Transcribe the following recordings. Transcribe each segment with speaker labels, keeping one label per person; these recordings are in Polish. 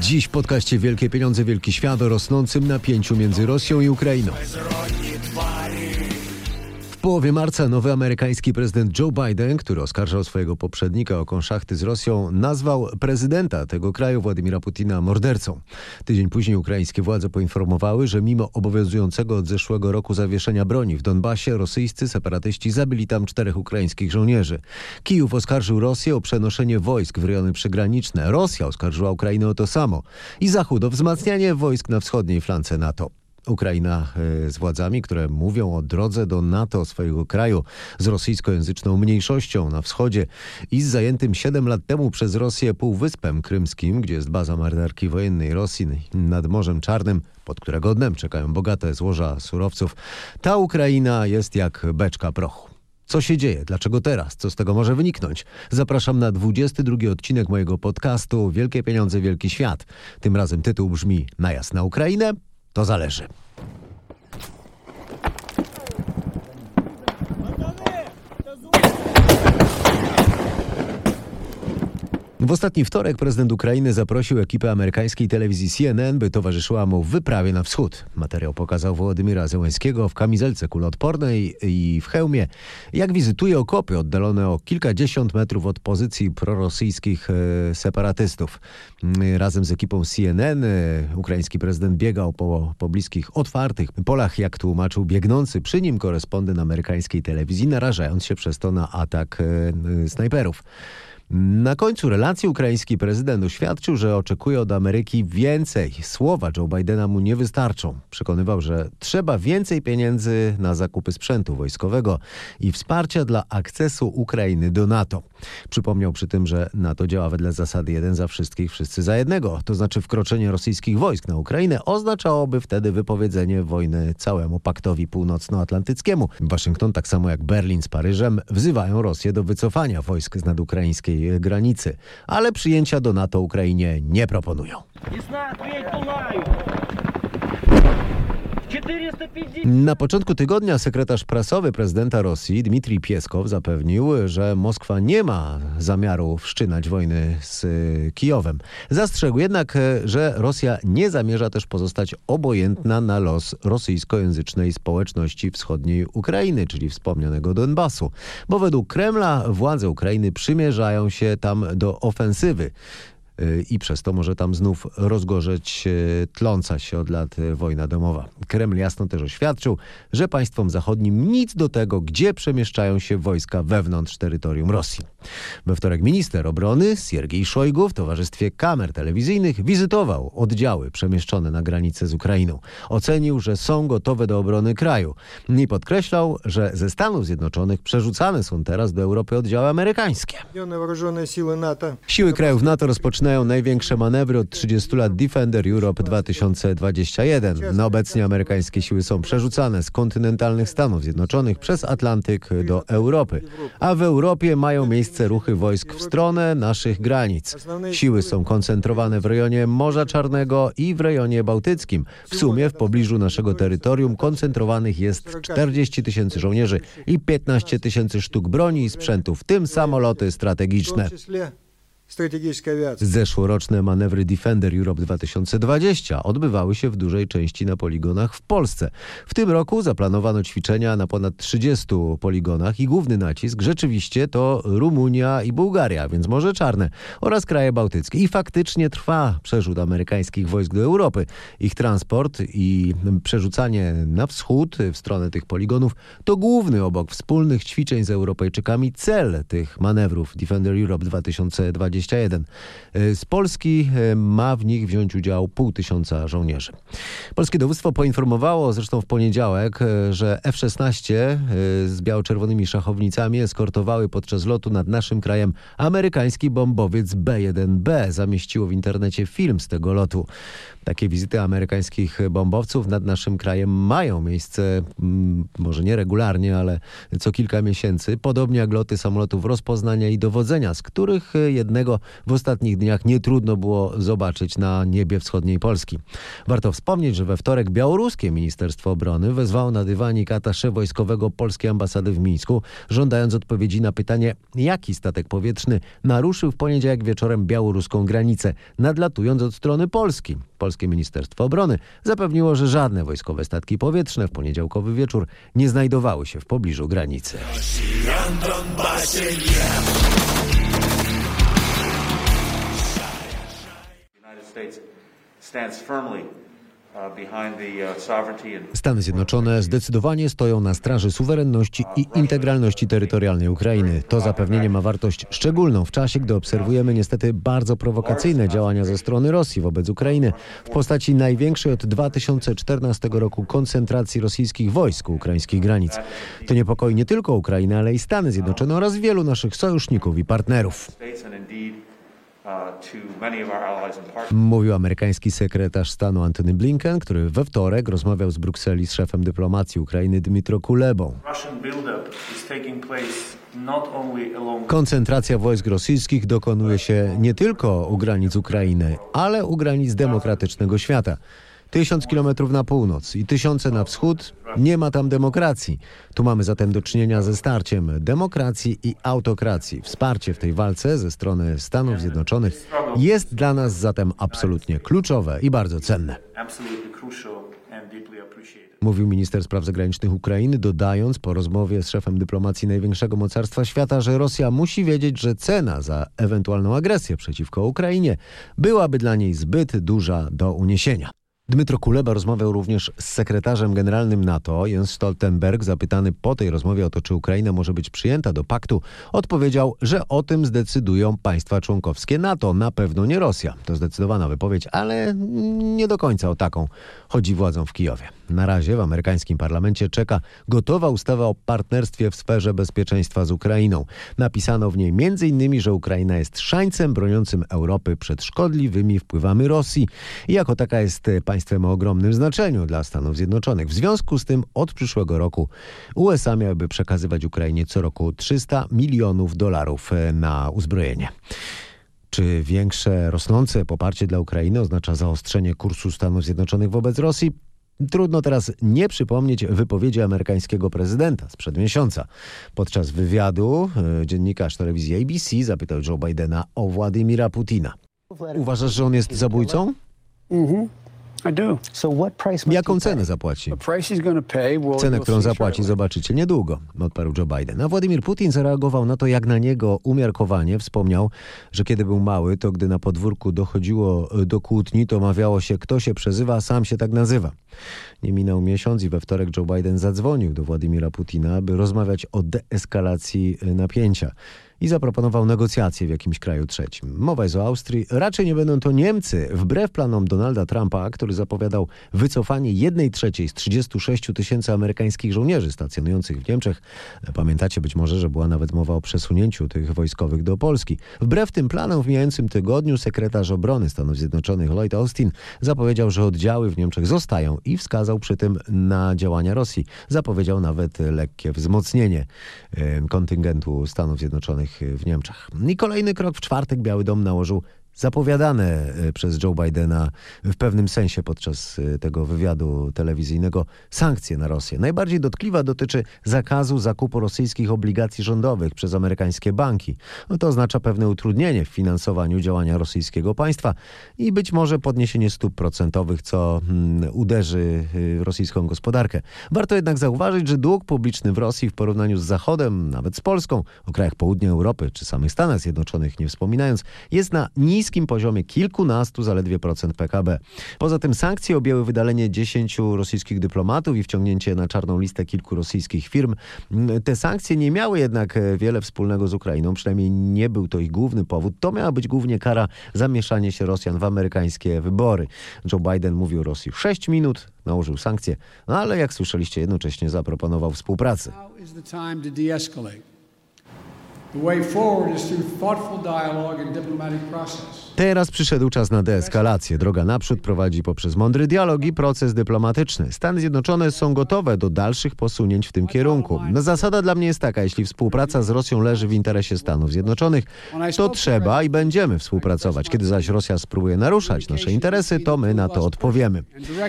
Speaker 1: Dziś w podcaście Wielkie Pieniądze, Wielki Świat o rosnącym napięciu między Rosją i Ukrainą połowie marca nowy amerykański prezydent Joe Biden, który oskarżał swojego poprzednika o konszachty z Rosją, nazwał prezydenta tego kraju Władimira Putina mordercą. Tydzień później ukraińskie władze poinformowały, że mimo obowiązującego od zeszłego roku zawieszenia broni w Donbasie, rosyjscy separatyści zabili tam czterech ukraińskich żołnierzy. Kijów oskarżył Rosję o przenoszenie wojsk w rejony przygraniczne. Rosja oskarżyła Ukrainę o to samo. I Zachód o wzmacnianie wojsk na wschodniej flance NATO. Ukraina e, z władzami, które mówią o drodze do NATO swojego kraju z rosyjskojęzyczną mniejszością na wschodzie i z zajętym 7 lat temu przez Rosję Półwyspem Krymskim, gdzie jest baza marynarki wojennej Rosji nad Morzem Czarnym, pod którego dnem czekają bogate złoża surowców. Ta Ukraina jest jak beczka prochu. Co się dzieje? Dlaczego teraz? Co z tego może wyniknąć? Zapraszam na 22 odcinek mojego podcastu Wielkie Pieniądze, Wielki Świat. Tym razem tytuł brzmi na Ukrainę to zależy. W ostatni wtorek prezydent Ukrainy zaprosił ekipę amerykańskiej telewizji CNN, by towarzyszyła mu w wyprawie na wschód. Materiał pokazał Wołodymira Zełenskiego w kamizelce kuloodpornej i w hełmie, jak wizytuje okopy oddalone o kilkadziesiąt metrów od pozycji prorosyjskich e, separatystów. Razem z ekipą CNN e, ukraiński prezydent biegał po, po bliskich, otwartych polach, jak tłumaczył biegnący przy nim korespondent amerykańskiej telewizji, narażając się przez to na atak e, snajperów. Na końcu relacji ukraiński prezydent oświadczył, że oczekuje od Ameryki więcej. Słowa Joe Bidena mu nie wystarczą. Przekonywał, że trzeba więcej pieniędzy na zakupy sprzętu wojskowego i wsparcia dla akcesu Ukrainy do NATO. Przypomniał przy tym, że NATO działa wedle zasady jeden za wszystkich, wszyscy za jednego. To znaczy wkroczenie rosyjskich wojsk na Ukrainę oznaczałoby wtedy wypowiedzenie wojny całemu paktowi północnoatlantyckiemu. Waszyngton, tak samo jak Berlin z Paryżem, wzywają Rosję do wycofania wojsk z nadukraińskiej granicy, ale przyjęcia do NATO Ukrainie nie proponują. Na początku tygodnia sekretarz prasowy prezydenta Rosji Dmitrij Pieskow zapewnił, że Moskwa nie ma zamiaru wszczynać wojny z Kijowem. Zastrzegł jednak, że Rosja nie zamierza też pozostać obojętna na los rosyjskojęzycznej społeczności wschodniej Ukrainy, czyli wspomnianego Donbasu, bo według Kremla władze Ukrainy przymierzają się tam do ofensywy i przez to może tam znów rozgorzeć e, tląca się od lat e, wojna domowa. Kreml jasno też oświadczył, że państwom zachodnim nic do tego, gdzie przemieszczają się wojska wewnątrz terytorium Rosji. We wtorek minister obrony Siergiej Szojgu w towarzystwie kamer telewizyjnych wizytował oddziały przemieszczone na granicę z Ukrainą. Ocenił, że są gotowe do obrony kraju i podkreślał, że ze Stanów Zjednoczonych przerzucane są teraz do Europy oddziały amerykańskie. Siły krajów NATO rozpoczynają rozpoczynają największe manewry od 30 lat Defender Europe 2021. No obecnie amerykańskie siły są przerzucane z kontynentalnych Stanów Zjednoczonych przez Atlantyk do Europy. A w Europie mają miejsce ruchy wojsk w stronę naszych granic. Siły są koncentrowane w rejonie Morza Czarnego i w rejonie bałtyckim. W sumie w pobliżu naszego terytorium koncentrowanych jest 40 tysięcy żołnierzy i 15 tysięcy sztuk broni i sprzętu, w tym samoloty strategiczne. Zeszłoroczne manewry Defender Europe 2020 odbywały się w dużej części na poligonach w Polsce. W tym roku zaplanowano ćwiczenia na ponad 30 poligonach i główny nacisk rzeczywiście to Rumunia i Bułgaria, więc Morze Czarne oraz kraje bałtyckie. I faktycznie trwa przerzut amerykańskich wojsk do Europy. Ich transport i przerzucanie na wschód w stronę tych poligonów to główny obok wspólnych ćwiczeń z Europejczykami cel tych manewrów Defender Europe 2020 21. Y, z Polski y, ma w nich wziąć udział pół tysiąca żołnierzy. Polskie dowództwo poinformowało zresztą w poniedziałek, y, że F-16 z biało-czerwonymi szachownicami eskortowały podczas lotu nad naszym krajem amerykański bombowiec B-1B. Zamieściło w internecie film z tego lotu. Takie wizyty amerykańskich bombowców nad naszym krajem mają miejsce, mm, może nie regularnie, ale co kilka miesięcy, podobnie jak loty samolotów rozpoznania i dowodzenia, z których jednego którego w ostatnich dniach nie trudno było zobaczyć na niebie wschodniej Polski. Warto wspomnieć, że we wtorek białoruskie Ministerstwo Obrony wezwało na dywanik atasze wojskowego polskiej ambasady w Mińsku, żądając odpowiedzi na pytanie, jaki statek powietrzny naruszył w poniedziałek wieczorem białoruską granicę, nadlatując od strony Polski. Polskie Ministerstwo Obrony zapewniło, że żadne wojskowe statki powietrzne w poniedziałkowy wieczór nie znajdowały się w pobliżu granicy.
Speaker 2: United States stands firmly uh, uh,
Speaker 1: Stany Zjednoczone zdecydowanie stoją na straży suwerenności i integralności terytorialnej Ukrainy. To zapewnienie ma wartość szczególną w czasie, gdy obserwujemy niestety bardzo prowokacyjne działania ze strony Rosji wobec Ukrainy w postaci największej od 2014 roku koncentracji rosyjskich wojsk u ukraińskich granic. To niepokoi nie tylko Ukrainę, ale i Stany Zjednoczone oraz wielu naszych sojuszników i partnerów. Mówił amerykański sekretarz stanu Antony Blinken, który we wtorek rozmawiał z Brukseli z szefem dyplomacji Ukrainy Dmytro Kulebą. Koncentracja wojsk rosyjskich dokonuje się nie tylko u granic Ukrainy, ale u granic demokratycznego świata. Tysiąc kilometrów na północ i tysiące na wschód, nie ma tam demokracji. Tu mamy zatem do czynienia ze starciem demokracji i autokracji. Wsparcie w tej walce ze strony Stanów Zjednoczonych jest dla nas zatem absolutnie kluczowe i bardzo cenne. Mówił minister spraw zagranicznych Ukrainy, dodając po rozmowie z szefem dyplomacji największego mocarstwa świata, że Rosja musi wiedzieć, że cena za ewentualną agresję przeciwko Ukrainie byłaby dla niej zbyt duża do uniesienia. Dmytro Kuleba rozmawiał również z sekretarzem generalnym NATO, Jens Stoltenberg. Zapytany po tej rozmowie o to, czy Ukraina może być przyjęta do paktu, odpowiedział, że o tym zdecydują państwa członkowskie NATO, na pewno nie Rosja. To zdecydowana wypowiedź, ale nie do końca o taką chodzi władzom w Kijowie. Na razie w amerykańskim parlamencie czeka gotowa ustawa o partnerstwie w sferze bezpieczeństwa z Ukrainą. Napisano w niej m.in., że Ukraina jest szańcem broniącym Europy przed szkodliwymi wpływami Rosji i jako taka jest o ogromnym znaczeniu dla Stanów Zjednoczonych. W związku z tym od przyszłego roku USA miałyby przekazywać Ukrainie co roku 300 milionów dolarów e, na uzbrojenie. Czy większe, rosnące poparcie dla Ukrainy oznacza zaostrzenie kursu Stanów Zjednoczonych wobec Rosji? Trudno teraz nie przypomnieć wypowiedzi amerykańskiego prezydenta sprzed miesiąca. Podczas wywiadu e, dziennikarz telewizji ABC zapytał Joe Bidena o Władimira Putina. Uważasz, że on jest zabójcą?
Speaker 3: I do.
Speaker 4: So what price must
Speaker 1: Jaką cenę zapłaci?
Speaker 3: The price he's going to pay, well,
Speaker 1: Cenę,
Speaker 3: you'll
Speaker 1: którą
Speaker 3: see
Speaker 1: zapłaci, zobaczycie niedługo, odparł Joe Biden. A Władimir Putin zareagował na to jak na niego umiarkowanie. Wspomniał, że kiedy był mały, to gdy na podwórku dochodziło e, do kłótni, to mawiało się, kto się przezywa, a sam się tak nazywa. Nie minął miesiąc i we wtorek Joe Biden zadzwonił do Władimira Putina, by rozmawiać o deeskalacji e, napięcia i zaproponował negocjacje w jakimś kraju trzecim. Mowa jest o Austrii. Raczej nie będą to Niemcy, wbrew planom Donalda Trumpa, który zapowiadał wycofanie jednej trzeciej z 36 tysięcy amerykańskich żołnierzy stacjonujących w Niemczech. Pamiętacie być może, że była nawet mowa o przesunięciu tych wojskowych do Polski. Wbrew tym planom w mijającym tygodniu sekretarz obrony Stanów Zjednoczonych Lloyd Austin zapowiedział, że oddziały w Niemczech zostają i wskazał przy tym na działania Rosji. Zapowiedział nawet lekkie wzmocnienie kontyngentu Stanów Zjednoczonych w Niemczech. I kolejny krok w czwartek Biały Dom nałożył zapowiadane e, przez Joe Bidena w pewnym sensie podczas e, tego wywiadu telewizyjnego sankcje na Rosję. Najbardziej dotkliwa dotyczy zakazu zakupu rosyjskich obligacji rządowych przez amerykańskie banki. No to oznacza pewne utrudnienie w finansowaniu działania rosyjskiego państwa i być może podniesienie stóp procentowych, co mm, uderzy y, rosyjską gospodarkę. Warto jednak zauważyć, że dług publiczny w Rosji w porównaniu z Zachodem, nawet z Polską, o krajach południa Europy czy samych Stanach Zjednoczonych nie wspominając, jest na niskim poziomie kilkunastu zaledwie procent PKB. Poza tym sankcje objęły wydalenie 10 rosyjskich dyplomatów i wciągnięcie na czarną listę kilku rosyjskich firm. Mm, Te sankcje nie miały jednak e, wiele wspólnego z Ukrainą, przynajmniej nie był to ich główny powód. To miała być głównie kara za mieszanie się Rosjan w amerykańskie wybory. Joe Biden mówił Rosji 6 minut, nałożył sankcje, no ale jak słyszeliście jednocześnie zaproponował współpracę. Teraz przyszedł czas na deeskalację. Droga naprzód prowadzi poprzez mądry dialog i proces dyplomatyczny. Stany Zjednoczone są gotowe do dalszych posunięć w tym kierunku. No, zasada dla mnie jest taka, jeśli współpraca z Rosją leży w interesie Stanów Zjednoczonych, to trzeba i będziemy współpracować. Kiedy zaś Rosja spróbuje naruszać nasze interesy, to my na to odpowiemy.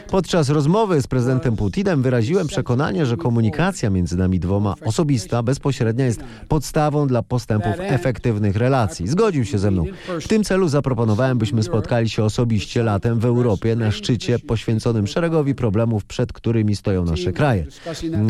Speaker 1: Podczas rozmowy z prezydentem Putinem wyraziłem przekonanie, że komunikacja między nami dwoma osobista, bezpośrednia jest podstawą dla postępów efektywnych relacji. Zgodził się ze mną. W tym celu zaproponowałem, byśmy spotkali się osobiście latem w Europie na szczycie poświęconym szeregowi problemów, przed którymi stoją nasze kraje.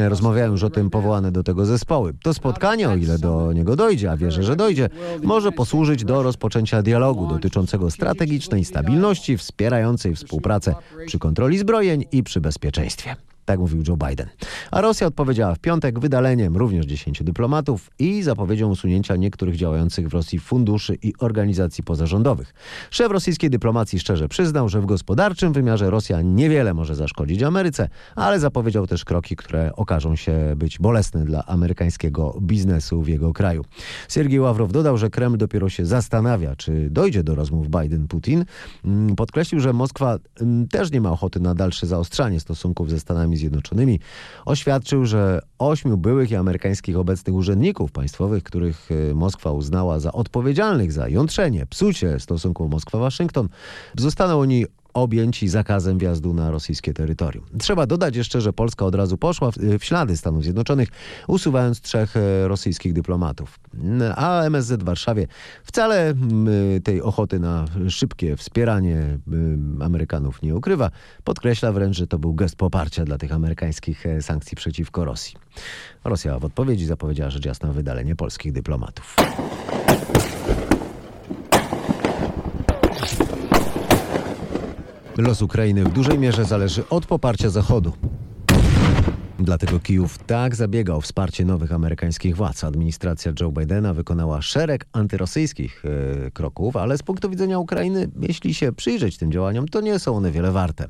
Speaker 1: Rozmawiają już o tym powołane do tego zespoły. To spotkanie, o ile do niego dojdzie, a wierzę, że dojdzie, może posłużyć do rozpoczęcia dialogu dotyczącego strategicznej stabilności, wspierającej współpracę przy kontroli zbrojeń i przy bezpieczeństwie. Tak mówił Joe Biden. A Rosja odpowiedziała w piątek wydaleniem również 10 dyplomatów i zapowiedzią usunięcia niektórych działających w Rosji funduszy i organizacji pozarządowych. Szef rosyjskiej dyplomacji szczerze przyznał, że w gospodarczym wymiarze Rosja niewiele może zaszkodzić Ameryce, ale zapowiedział też kroki, które okażą się być bolesne dla amerykańskiego biznesu w jego kraju. Siergiej Ławrow dodał, że Kreml dopiero się zastanawia, czy dojdzie do rozmów Biden-Putin. Mm, Podkreślił, że Moskwa mm, też nie ma ochoty na dalsze zaostrzanie stosunków ze Stanami Zjednoczonymi. Oświadczył, że ośmiu byłych i amerykańskich obecnych urzędników państwowych, których y, Moskwa uznała za odpowiedzialnych za jątrzenie, psucie stosunków Moskwa-Waszyngton, zostaną oni objęci zakazem wjazdu na rosyjskie terytorium. Trzeba dodać jeszcze, że Polska od razu poszła w, w ślady Stanów Zjednoczonych, usuwając trzech e, rosyjskich dyplomatów. A MSZ w Warszawie wcale tej ochoty na szybkie wspieranie Amerykanów nie ukrywa. Podkreśla wręcz, że to był gest poparcia dla tych amerykańskich e, sankcji przeciwko Rosji. Rosja w odpowiedzi zapowiedziała rzecz jasna wydalenie polskich dyplomatów. Los Ukrainy w dużej mierze zależy od poparcia Zachodu. Dlatego Kijów tak zabiega o wsparcie nowych amerykańskich władz. Administracja Joe Bidena wykonała szereg antyrosyjskich e, kroków, ale z punktu widzenia Ukrainy, jeśli się przyjrzeć tym działaniom, to nie są one wiele warte.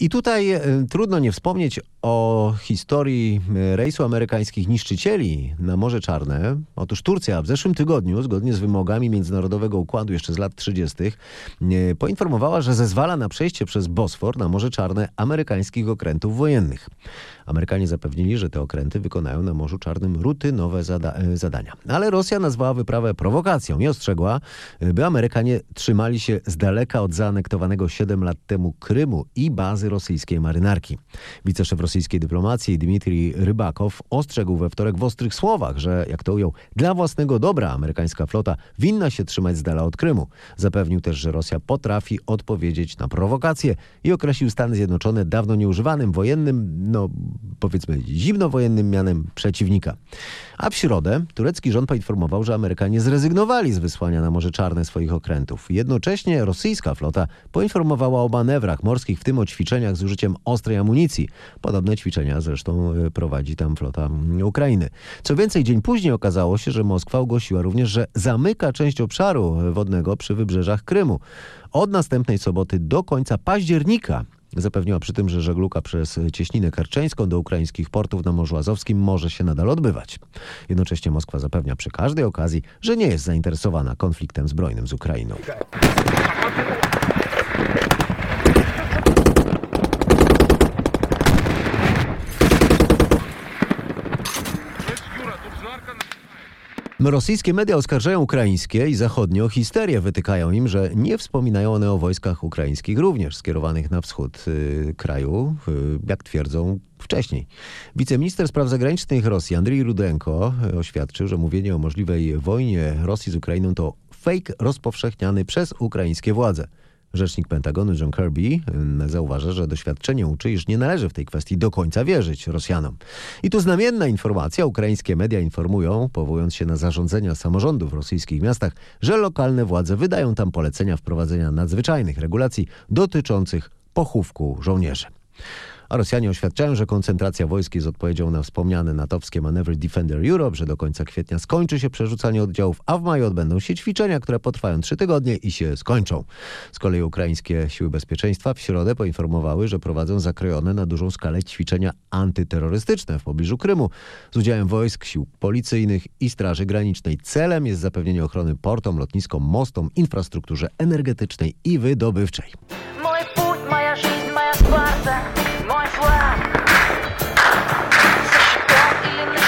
Speaker 1: I tutaj e, trudno nie wspomnieć o historii e, rejsu amerykańskich niszczycieli na Morze Czarne. Otóż Turcja w zeszłym tygodniu, zgodnie z wymogami międzynarodowego układu jeszcze z lat 30., e, poinformowała, że zezwala na przejście przez Bosfor na Morze Czarne amerykańskich okrętów wojennych. Amerykanie zapewnili, że te okręty wykonają na Morzu Czarnym rutynowe zada zadania. Ale Rosja nazwała wyprawę prowokacją i ostrzegła, by Amerykanie trzymali się z daleka od zaanektowanego 7 lat temu Krymu i bazy rosyjskiej marynarki. Wiceszef rosyjskiej dyplomacji Dmitrij Rybakow ostrzegł we wtorek w ostrych słowach, że, jak to ujął, dla własnego dobra amerykańska flota winna się trzymać z dala od Krymu. Zapewnił też, że Rosja potrafi odpowiedzieć na prowokacje i określił Stany Zjednoczone dawno nieużywanym wojennym, no powiedzmy zimnowojennym mianem przeciwnika. A w środę turecki rząd poinformował, że Amerykanie zrezygnowali z wysłania na Morze Czarne swoich okrętów. Jednocześnie rosyjska flota poinformowała o manewrach morskich, w tym o ćwiczeniach z użyciem ostrej amunicji. Podobne ćwiczenia zresztą e, prowadzi tam flota mm, Ukrainy. Co więcej, dzień później okazało się, że Moskwa ogłosiła również, że zamyka część obszaru wodnego przy wybrzeżach Krymu. Od następnej soboty do końca października Zapewniła przy tym, że żegluga przez cieśninę kerczeńską do ukraińskich portów na Morzu Azowskim może się nadal odbywać. Jednocześnie Moskwa zapewnia przy każdej okazji, że nie jest zainteresowana konfliktem zbrojnym z Ukrainą. Rosyjskie media oskarżają ukraińskie i zachodnie o histerię. Wytykają im, że nie wspominają one o wojskach ukraińskich, również skierowanych na wschód y, kraju, y, jak twierdzą wcześniej. Wiceminister spraw zagranicznych Rosji Andrii Rudenko y, oświadczył, że mówienie o możliwej wojnie Rosji z Ukrainą to fake rozpowszechniany przez ukraińskie władze. Rzecznik Pentagonu John Kirby mm, zauważa, że doświadczenie uczy, iż nie należy w tej kwestii do końca wierzyć Rosjanom. I tu znamienna informacja. Ukraińskie media informują, powołując się na zarządzenia samorządów w rosyjskich miastach, że lokalne władze wydają tam polecenia wprowadzenia nadzwyczajnych regulacji dotyczących pochówku żołnierzy. A Rosjanie oświadczają, że koncentracja wojsk jest odpowiedzią na wspomniane natowskie manewry Defender Europe, że do końca kwietnia skończy się przerzucanie oddziałów, a w maju odbędą się ćwiczenia, które potrwają trzy tygodnie i się skończą. Z kolei ukraińskie siły bezpieczeństwa w środę poinformowały, że prowadzą zakrojone na dużą skalę ćwiczenia antyterrorystyczne w pobliżu Krymu z udziałem wojsk, sił policyjnych i Straży Granicznej. Celem jest zapewnienie ochrony portom, lotniskom, mostom, infrastrukturze energetycznej i wydobywczej.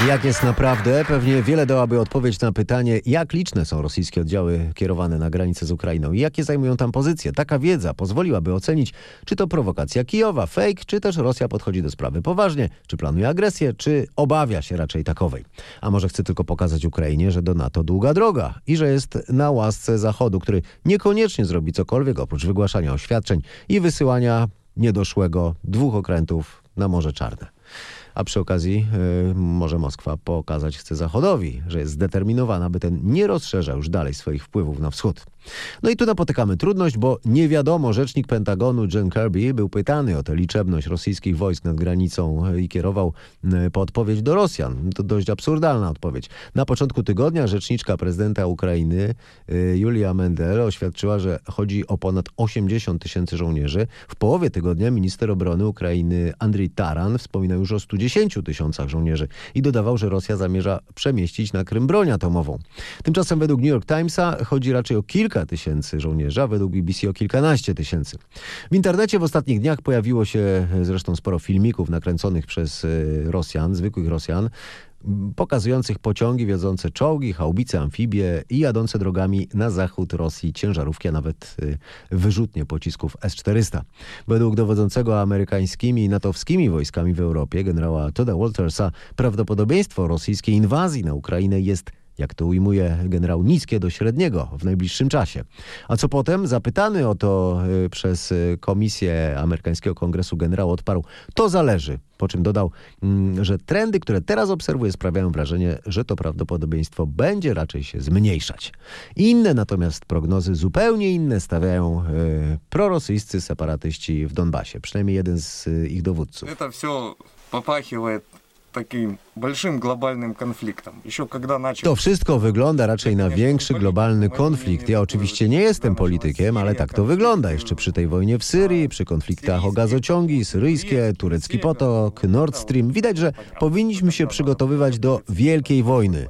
Speaker 1: Jak jest naprawdę? Pewnie wiele dałaby odpowiedź na pytanie, jak liczne są rosyjskie oddziały kierowane na granicę z Ukrainą i jakie zajmują tam pozycje. Taka wiedza pozwoliłaby ocenić, czy to prowokacja Kijowa, fake, czy też Rosja podchodzi do sprawy poważnie, czy planuje agresję, czy obawia się raczej takowej. A może chce tylko pokazać Ukrainie, że do NATO długa droga i że jest na łasce Zachodu, który niekoniecznie zrobi cokolwiek oprócz wygłaszania oświadczeń i wysyłania niedoszłego dwóch okrętów na Morze Czarne. A przy okazji y, może Moskwa pokazać chce Zachodowi, że jest zdeterminowana, by ten nie rozszerzał już dalej swoich wpływów na wschód. No i tu napotykamy trudność, bo nie wiadomo, rzecznik Pentagonu John Kirby był pytany o tę liczebność rosyjskich wojsk nad granicą y, i kierował y, po odpowiedź do Rosjan. To dość absurdalna odpowiedź. Na początku tygodnia rzeczniczka prezydenta Ukrainy y, Julia Mendel oświadczyła, że chodzi o ponad 80 tysięcy żołnierzy. W połowie tygodnia minister obrony Ukrainy Andrii Taran wspominał już o 110 tysiącach żołnierzy i dodawał, że Rosja zamierza przemieścić na Krym broń atomową. Tymczasem według New York Timesa chodzi raczej o kilka tysięcy żołnierzy, a według BBC o kilkanaście tysięcy. W internecie w ostatnich dniach pojawiło się e, zresztą sporo filmików nakręconych przez e, Rosjan, zwykłych Rosjan, pokazujących pociągi wiodące czołgi, haubice, amfibie i jadące drogami na zachód Rosji ciężarówki, a nawet y, wyrzutnie pocisków S-400. Według dowodzącego amerykańskimi i natowskimi wojskami w Europie, generała Toda Waltersa, prawdopodobieństwo rosyjskiej inwazji na Ukrainę jest jak to ujmuje generał, niskie do średniego w najbliższym czasie. A co potem? Zapytany o to y, przez y, Komisję Amerykańskiego Kongresu generał odparł, to zależy. Po czym dodał, mm, że trendy, które teraz obserwuje, sprawiają wrażenie, że to prawdopodobieństwo będzie raczej się zmniejszać. Inne natomiast prognozy, zupełnie inne, stawiają y, prorosyjscy separatyści w Donbasie. Przynajmniej jeden z y, ich dowódców.
Speaker 5: Это все попахивает таким большим глобальным конфликтом. Еще когда начал...
Speaker 1: To wszystko wygląda raczej na większy globalny konflikt. Ja oczywiście nie jestem politykiem, ale tak to wygląda. Jeszcze przy tej wojnie w Syrii, przy konfliktach o gazociągi syryjskie, turecki potok, Nord Stream. Widać, że powinniśmy się przygotowywać do wielkiej wojny.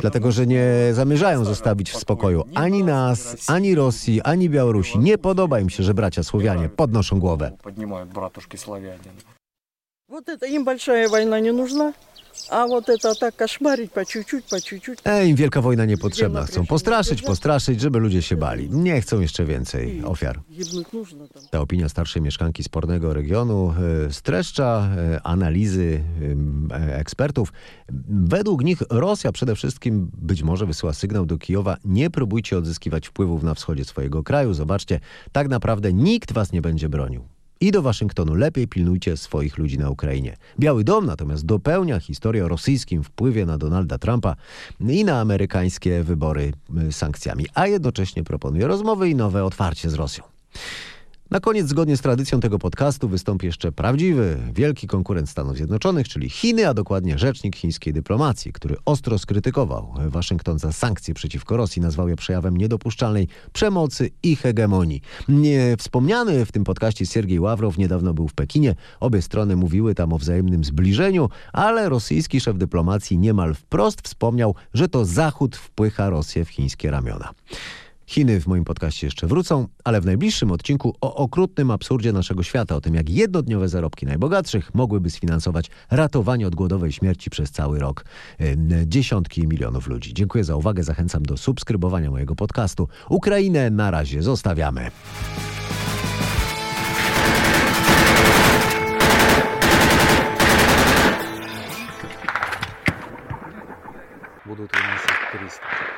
Speaker 1: Dlatego, że nie zamierzają zostawić w spokoju ani nas, ani Rosji, ani Białorusi. Nie podoba im się, że bracia Słowianie podnoszą głowę.
Speaker 5: Поднимают братушки славяне.
Speaker 6: Вот это им большая война не нужна, а вот это так кошмарить по чуть-чуть, по чуть-чуть.
Speaker 1: Ej, im wielka wojna niepotrzebna. Chcą postraszyć, postraszyć, żeby ludzie się bali. Nie chcą jeszcze więcej ofiar.
Speaker 6: Гибнуть нужно там.
Speaker 1: Ta opinia starszej mieszkanki spornego regionu e, streszcza e, analizy e, ekspertów. Według nich Rosja przede wszystkim być może wysyła sygnał do Kijowa: nie próbujcie odzyskiwać wpływów na wschodzie swojego kraju. Zobaczcie, tak naprawdę nikt was nie będzie bronił. I do Waszyngtonu lepiej pilnujcie swoich ludzi na Ukrainie. Biały Dom natomiast dopełnia historię o rosyjskim wpływie na Donalda Trumpa i na amerykańskie wybory y, sankcjami, a jednocześnie proponuje rozmowy i nowe otwarcie z Rosją. Na koniec, zgodnie z tradycją tego podcastu, wystąpi jeszcze prawdziwy, wielki konkurent Stanów Zjednoczonych, czyli Chiny, a dokładnie rzecznik chińskiej dyplomacji, który ostro skrytykował Waszyngton za sankcje przeciwko Rosji, nazwał je przejawem niedopuszczalnej przemocy i hegemonii. Nie wspomniany w tym podcaście Siergiej Ławrow niedawno był w Pekinie. Obie strony mówiły tam o wzajemnym zbliżeniu, ale rosyjski szef dyplomacji niemal wprost wspomniał, że to Zachód wpycha Rosję w chińskie ramiona. Chiny w moim podcaście jeszcze wrócą, ale w najbliższym odcinku o okrutnym absurdzie naszego świata, o tym jak jednodniowe zarobki najbogatszych mogłyby sfinansować ratowanie od głodowej śmierci przez cały rok dziesiątki milionów ludzi. Dziękuję za uwagę, zachęcam do subskrybowania mojego podcastu. Ukrainę na razie zostawiamy. Будут выносить 300.